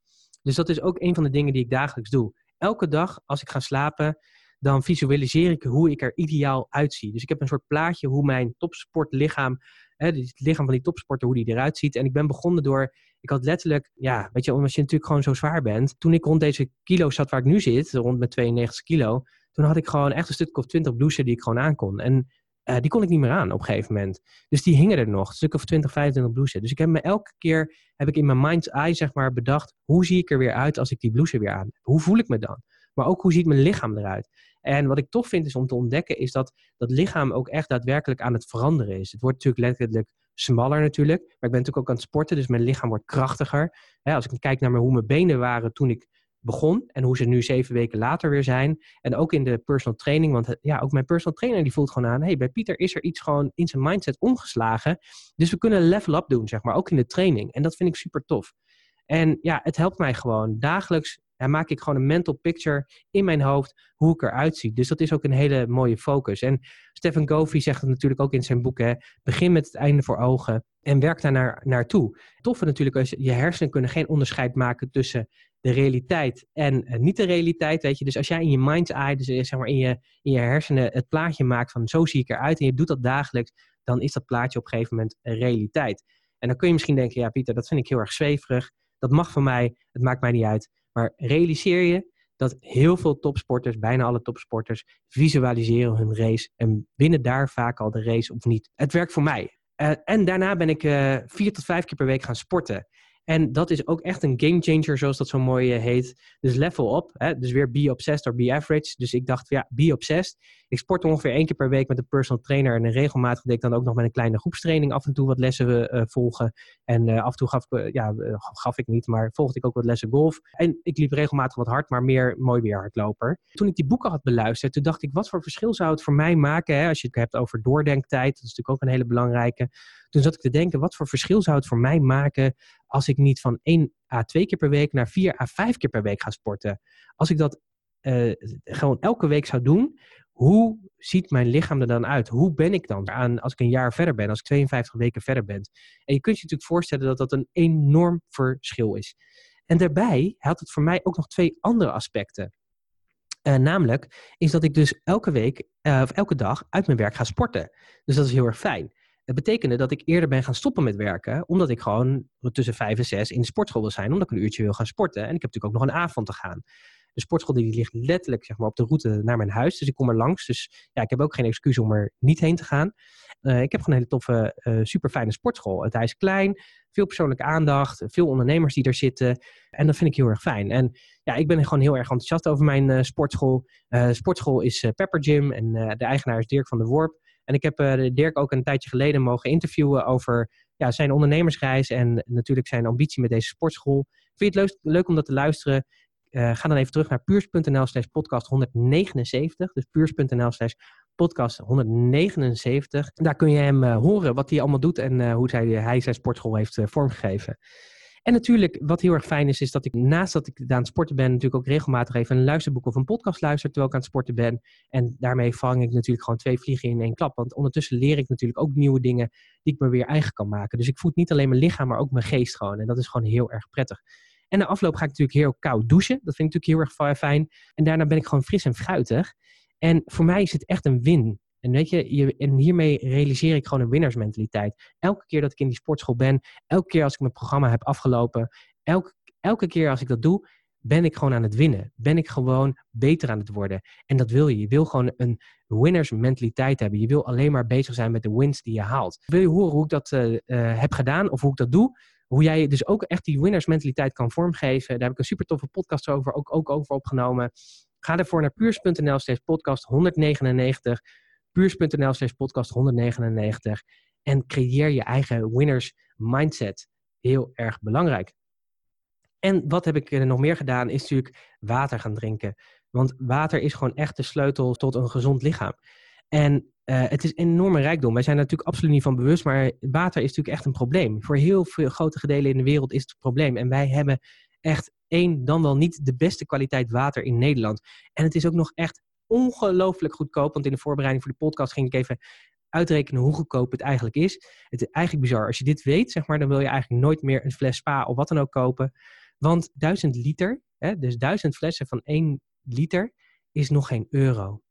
Dus dat is ook een van de dingen die ik dagelijks doe. Elke dag als ik ga slapen, dan visualiseer ik hoe ik er ideaal uitzie. Dus ik heb een soort plaatje hoe mijn topsportlichaam, het lichaam van die topsporter, hoe die eruit ziet. En ik ben begonnen door, ik had letterlijk, ja, weet je, omdat je natuurlijk gewoon zo zwaar bent. Toen ik rond deze kilo zat waar ik nu zit, rond met 92 kilo, toen had ik gewoon echt een stuk of 20 blouses die ik gewoon aankon. En uh, die kon ik niet meer aan op een gegeven moment. Dus die hingen er nog, een stuk of 20, 25 blouses. Dus ik heb me elke keer, heb ik in mijn mind's eye zeg maar bedacht, hoe zie ik er weer uit als ik die blouse weer aan heb? Hoe voel ik me dan? Maar ook hoe ziet mijn lichaam eruit? En wat ik tof vind is om te ontdekken, is dat dat lichaam ook echt daadwerkelijk aan het veranderen is. Het wordt natuurlijk letterlijk smaller natuurlijk, maar ik ben natuurlijk ook aan het sporten, dus mijn lichaam wordt krachtiger. als ik kijk naar hoe mijn benen waren toen ik begon en hoe ze nu zeven weken later weer zijn. En ook in de personal training, want ja, ook mijn personal trainer die voelt gewoon aan, hey, bij Pieter is er iets gewoon in zijn mindset omgeslagen. Dus we kunnen level up doen, zeg maar, ook in de training. En dat vind ik super tof. En ja, het helpt mij gewoon dagelijks en maak ik gewoon een mental picture in mijn hoofd hoe ik eruit zie. Dus dat is ook een hele mooie focus. En Stephen Covey zegt het natuurlijk ook in zijn boek: hè, begin met het einde voor ogen en werk daar naar, naartoe. Toffe natuurlijk als je hersenen kunnen geen onderscheid maken tussen de realiteit en uh, niet de realiteit. Weet je? Dus als jij in je mind's eye, dus eh, zeg maar in je, in je hersenen, het plaatje maakt van zo zie ik eruit en je doet dat dagelijks, dan is dat plaatje op een gegeven moment een realiteit. En dan kun je misschien denken, ja Pieter, dat vind ik heel erg zweverig. Dat mag van mij, het maakt mij niet uit. Maar realiseer je dat heel veel topsporters, bijna alle topsporters, visualiseren hun race en winnen daar vaak al de race of niet. Het werkt voor mij. Uh, en daarna ben ik uh, vier tot vijf keer per week gaan sporten. En dat is ook echt een game changer, zoals dat zo mooi uh, heet. Dus level op. Hè? Dus weer be obsessed or be average. Dus ik dacht, ja, be obsessed. Ik sport ongeveer één keer per week met een personal trainer. En regelmatig deed ik dan ook nog met een kleine groepstraining af en toe wat lessen uh, volgen. En af en toe gaf ik, ja, gaf ik niet, maar volgde ik ook wat lessen golf. En ik liep regelmatig wat hard, maar meer mooi weer hardloper. Toen ik die boeken had beluisterd, toen dacht ik, wat voor verschil zou het voor mij maken? Hè? Als je het hebt over doordenktijd, dat is natuurlijk ook een hele belangrijke. Toen zat ik te denken, wat voor verschil zou het voor mij maken als ik niet van 1 à 2 keer per week naar 4 à 5 keer per week ga sporten? Als ik dat uh, gewoon elke week zou doen, hoe ziet mijn lichaam er dan uit? Hoe ben ik dan aan als ik een jaar verder ben, als ik 52 weken verder ben? En je kunt je natuurlijk voorstellen dat dat een enorm verschil is. En daarbij had het voor mij ook nog twee andere aspecten. Uh, namelijk is dat ik dus elke week uh, of elke dag uit mijn werk ga sporten. Dus dat is heel erg fijn. Het betekende dat ik eerder ben gaan stoppen met werken, omdat ik gewoon tussen vijf en zes in de sportschool wil zijn, omdat ik een uurtje wil gaan sporten. En ik heb natuurlijk ook nog een avond te gaan. De sportschool die ligt letterlijk zeg maar, op de route naar mijn huis, dus ik kom er langs. Dus ja, ik heb ook geen excuus om er niet heen te gaan. Uh, ik heb gewoon een hele toffe, uh, super fijne sportschool. Het is klein, veel persoonlijke aandacht, veel ondernemers die er zitten. En dat vind ik heel erg fijn. En ja, ik ben gewoon heel erg enthousiast over mijn uh, sportschool. sportschool is Pepper Gym en de eigenaar is Dirk van der Worp. En ik heb uh, Dirk ook een tijdje geleden mogen interviewen over ja, zijn ondernemersreis en natuurlijk zijn ambitie met deze sportschool. Vind je het leuk, om dat te luisteren? Uh, ga dan even terug naar puurs.nl slash podcast 179. Dus puurs.nl slash podcast 179. Daar kun je hem uh, horen wat hij allemaal doet en hoe hij, hij zijn sportschool heeft vormgegeven. En natuurlijk, wat heel erg fijn is, is dat ik naast dat ik aan het sporten ben, natuurlijk ook regelmatig even een luisterboek of een podcast luister terwijl ik aan het sporten ben. En daarmee vang ik natuurlijk gewoon twee vliegen in één klap. Want ondertussen leer ik natuurlijk ook nieuwe dingen die ik me weer eigen kan maken. Dus ik voed niet alleen mijn lichaam, maar ook mijn geest gewoon. En dat is gewoon heel erg prettig. En na afloop ga ik natuurlijk heel koud douchen. Dat vind ik natuurlijk heel erg fijn. En daarna ben ik gewoon fris en fruitig. En voor mij is het echt een win. En weet je, en hiermee realiseer ik gewoon een winnaarsmentaliteit. Elke keer dat ik in die sportschool ben, elke keer als ik mijn programma heb afgelopen, elke, elke keer als ik dat doe, ben ik gewoon aan het winnen. Ben ik gewoon beter aan het worden. En dat wil je. Je wil gewoon een winnersmentaliteit hebben. Je wil alleen maar bezig zijn met de wins die je haalt. Wil je horen hoe ik dat uh, uh, heb gedaan of hoe ik dat doe? Hoe jij dus ook echt die winnersmentaliteit kan vormgeven. Daar heb ik een super toffe podcast over, ook, ook over opgenomen. Ga ervoor naar puurs.nl steeds podcast 199 puurs.nl slash podcast 199 en creëer je eigen winners mindset. Heel erg belangrijk. En wat heb ik nog meer gedaan, is natuurlijk water gaan drinken. Want water is gewoon echt de sleutel tot een gezond lichaam. En uh, het is een enorme rijkdom. Wij zijn er natuurlijk absoluut niet van bewust, maar water is natuurlijk echt een probleem. Voor heel veel grote gedelen in de wereld is het een probleem. En wij hebben echt één, dan wel niet de beste kwaliteit water in Nederland. En het is ook nog echt ongelooflijk goedkoop. Want in de voorbereiding voor de podcast ging ik even uitrekenen hoe goedkoop het eigenlijk is. Het is eigenlijk bizar. Als je dit weet, zeg maar, dan wil je eigenlijk nooit meer een fles spa of wat dan ook kopen. Want duizend liter, hè, dus duizend flessen van één liter, is nog geen euro.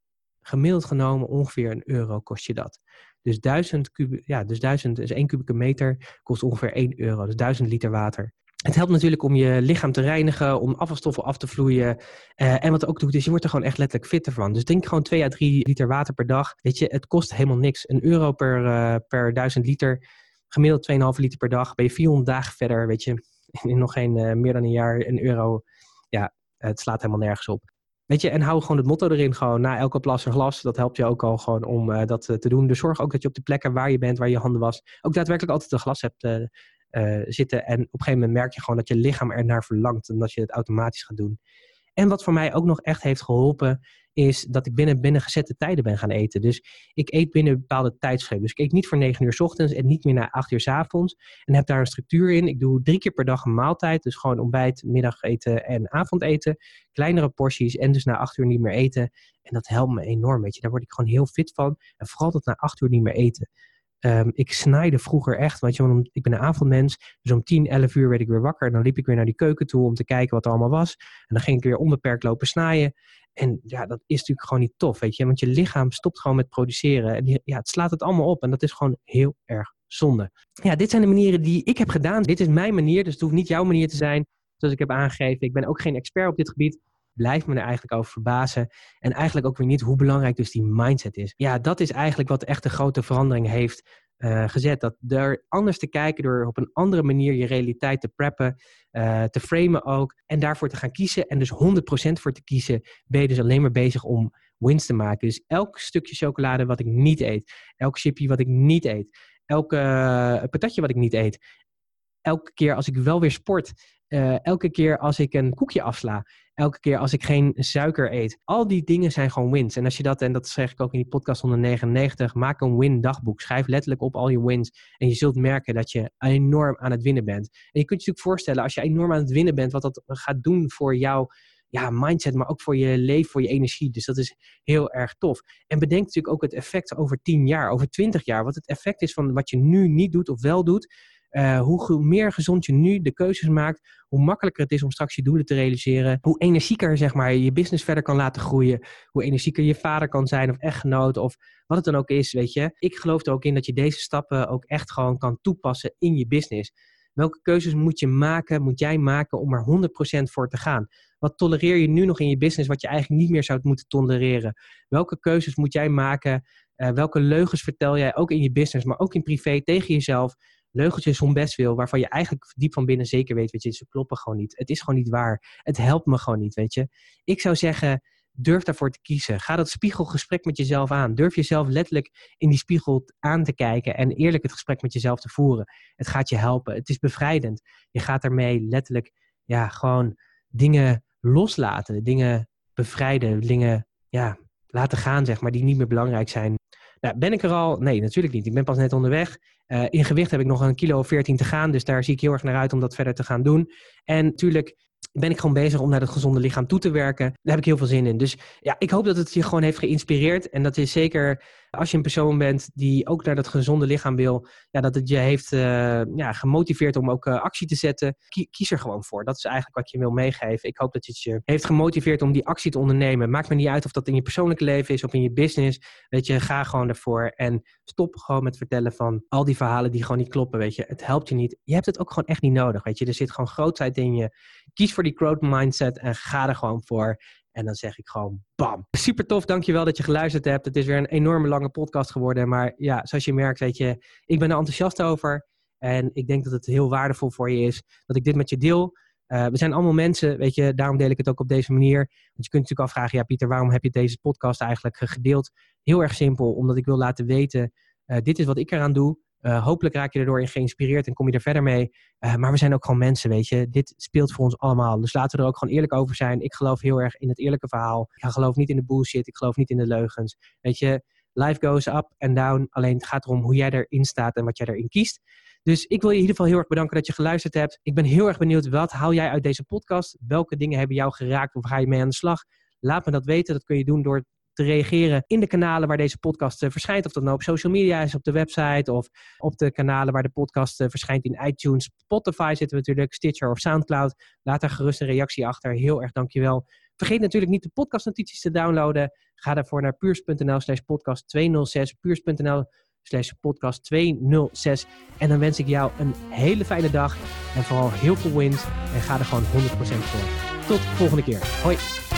Gemiddeld genomen ongeveer een euro kost je dat. Dus duizend, kub, ja, dus duizend, dus één kubieke meter kost ongeveer 1 euro. Dus duizend liter water. Het helpt natuurlijk om je lichaam te reinigen, om afvalstoffen af te vloeien. Uh, en wat ook doet, is je wordt er gewoon echt letterlijk fitter van. Dus denk gewoon 2 à 3 liter water per dag. Weet je, het kost helemaal niks. Een euro per, uh, per 1000 liter, gemiddeld 2,5 liter per dag. Ben je 400 dagen verder, weet je, in nog geen uh, meer dan een jaar, een euro. Ja, het slaat helemaal nergens op. Weet je, en hou gewoon het motto erin, gewoon na elke plas een glas. Dat helpt je ook al gewoon om dat te doen. Dus zorg ook dat je op de plekken waar je bent, waar je handen was, ook daadwerkelijk altijd een glas hebt eh, zitten. En op een gegeven moment merk je gewoon dat je lichaam er naar verlangt en dat je het automatisch gaat doen. En wat voor mij ook nog echt heeft geholpen, is dat ik binnen, binnen gezette tijden ben gaan eten. Dus ik eet binnen een bepaalde tijdschema. Dus ik eet niet voor 9 uur s ochtends en niet meer na 8 uur s avonds. En heb daar een structuur in. Ik doe drie keer per dag een maaltijd. Dus gewoon ontbijt, middageten en avondeten. Kleinere porties en dus na 8 uur niet meer eten. En dat helpt me enorm, weet je. Daar word ik gewoon heel fit van. En vooral dat na 8 uur niet meer eten. Um, ik snijde vroeger echt, want je, ik ben een avondmens. Dus om 10, 11 uur werd ik weer wakker. En dan liep ik weer naar die keuken toe om te kijken wat er allemaal was. En dan ging ik weer onbeperkt lopen snijden. En ja, dat is natuurlijk gewoon niet tof, weet je. Want je lichaam stopt gewoon met produceren. En ja, het slaat het allemaal op. En dat is gewoon heel erg zonde. Ja, dit zijn de manieren die ik heb gedaan. Dit is mijn manier, dus het hoeft niet jouw manier te zijn. Zoals ik heb aangegeven. Ik ben ook geen expert op dit gebied blijf me er eigenlijk over verbazen. En eigenlijk ook weer niet hoe belangrijk dus die mindset is. Ja, dat is eigenlijk wat echt de grote verandering heeft uh, gezet. Dat er anders te kijken door op een andere manier je realiteit te preppen, uh, te framen ook. En daarvoor te gaan kiezen. En dus 100% voor te kiezen, ben je dus alleen maar bezig om winst te maken. Dus elk stukje chocolade wat ik niet eet, elk chipje wat ik niet eet, elk uh, patatje wat ik niet eet, elke keer als ik wel weer sport, elke keer als ik een koekje afsla, elke keer als ik geen suiker eet. Al die dingen zijn gewoon wins. En als je dat, en dat zeg ik ook in die podcast 199, maak een win dagboek. Schrijf letterlijk op al je wins. En je zult merken dat je enorm aan het winnen bent. En je kunt je natuurlijk voorstellen, als je enorm aan het winnen bent, wat dat gaat doen voor jouw ja, mindset, maar ook voor je leven, voor je energie. Dus dat is heel erg tof. En bedenk natuurlijk ook het effect over 10 jaar, over 20 jaar. Wat het effect is van wat je nu niet doet of wel doet. Uh, hoe meer gezond je nu de keuzes maakt, hoe makkelijker het is om straks je doelen te realiseren. Hoe energieker zeg maar, je business verder kan laten groeien. Hoe energieker je vader kan zijn of echtgenoot of wat het dan ook is, weet je. Ik geloof er ook in dat je deze stappen ook echt gewoon kan toepassen in je business. Welke keuzes moet je maken, moet jij maken om er 100% voor te gaan? Wat tolereer je nu nog in je business wat je eigenlijk niet meer zou moeten tolereren? Welke keuzes moet jij maken? Uh, welke leugens vertel jij ook in je business, maar ook in privé tegen jezelf? Leugeltjes om best waarvan je eigenlijk diep van binnen zeker weet, weet je, ze kloppen gewoon niet. Het is gewoon niet waar. Het helpt me gewoon niet, weet je. Ik zou zeggen, durf daarvoor te kiezen. Ga dat spiegelgesprek met jezelf aan. Durf jezelf letterlijk in die spiegel aan te kijken en eerlijk het gesprek met jezelf te voeren. Het gaat je helpen. Het is bevrijdend. Je gaat daarmee letterlijk, ja, gewoon dingen loslaten, dingen bevrijden, dingen, ja, laten gaan, zeg maar, die niet meer belangrijk zijn. Nou, ben ik er al? Nee, natuurlijk niet. Ik ben pas net onderweg. Uh, in gewicht heb ik nog een kilo of 14 te gaan. Dus daar zie ik heel erg naar uit om dat verder te gaan doen. En natuurlijk ben ik gewoon bezig om naar het gezonde lichaam toe te werken. Daar heb ik heel veel zin in. Dus ja, ik hoop dat het je gewoon heeft geïnspireerd. En dat is zeker als je een persoon bent die ook naar dat gezonde lichaam wil, ja, dat het je heeft uh, ja, gemotiveerd om ook uh, actie te zetten. Kies er gewoon voor. Dat is eigenlijk wat je wil meegeven. Ik hoop dat het je heeft gemotiveerd om die actie te ondernemen. Maakt me niet uit of dat in je persoonlijke leven is of in je business. Weet je, ga gewoon ervoor. En stop gewoon met vertellen van al die verhalen die gewoon niet kloppen. Weet je, het helpt je niet. Je hebt het ook gewoon echt niet nodig. Weet je, er zit gewoon grootheid in je. Kies voor die growth mindset en ga er gewoon voor. En dan zeg ik gewoon bam. Super tof, dankjewel dat je geluisterd hebt. Het is weer een enorme lange podcast geworden. Maar ja, zoals je merkt, weet je, ik ben er enthousiast over. En ik denk dat het heel waardevol voor je is dat ik dit met je deel. Uh, we zijn allemaal mensen, weet je, daarom deel ik het ook op deze manier. Want je kunt natuurlijk afvragen, ja Pieter, waarom heb je deze podcast eigenlijk gedeeld? Heel erg simpel, omdat ik wil laten weten, uh, dit is wat ik eraan doe. Uh, hopelijk raak je erdoor in geïnspireerd en kom je er verder mee. Uh, maar we zijn ook gewoon mensen, weet je. Dit speelt voor ons allemaal. Dus laten we er ook gewoon eerlijk over zijn. Ik geloof heel erg in het eerlijke verhaal. Ik geloof niet in de bullshit. Ik geloof niet in de leugens. Weet je, life goes up and down. Alleen het gaat erom hoe jij erin staat en wat jij erin kiest. Dus ik wil je in ieder geval heel erg bedanken dat je geluisterd hebt. Ik ben heel erg benieuwd, wat haal jij uit deze podcast? Welke dingen hebben jou geraakt of ga je mee aan de slag? Laat me dat weten. Dat kun je doen door te reageren in de kanalen waar deze podcast uh, verschijnt. Of dat nou op social media is, op de website of op de kanalen waar de podcast uh, verschijnt in iTunes. Spotify zitten we natuurlijk, Stitcher of Soundcloud. Laat daar gerust een reactie achter. Heel erg dankjewel. Vergeet natuurlijk niet de podcastnotities te downloaden. Ga daarvoor naar puurs.nl slash podcast 206. Puurs.nl slash podcast 206. En dan wens ik jou een hele fijne dag. En vooral heel veel wins. En ga er gewoon 100% voor. Tot de volgende keer. Hoi.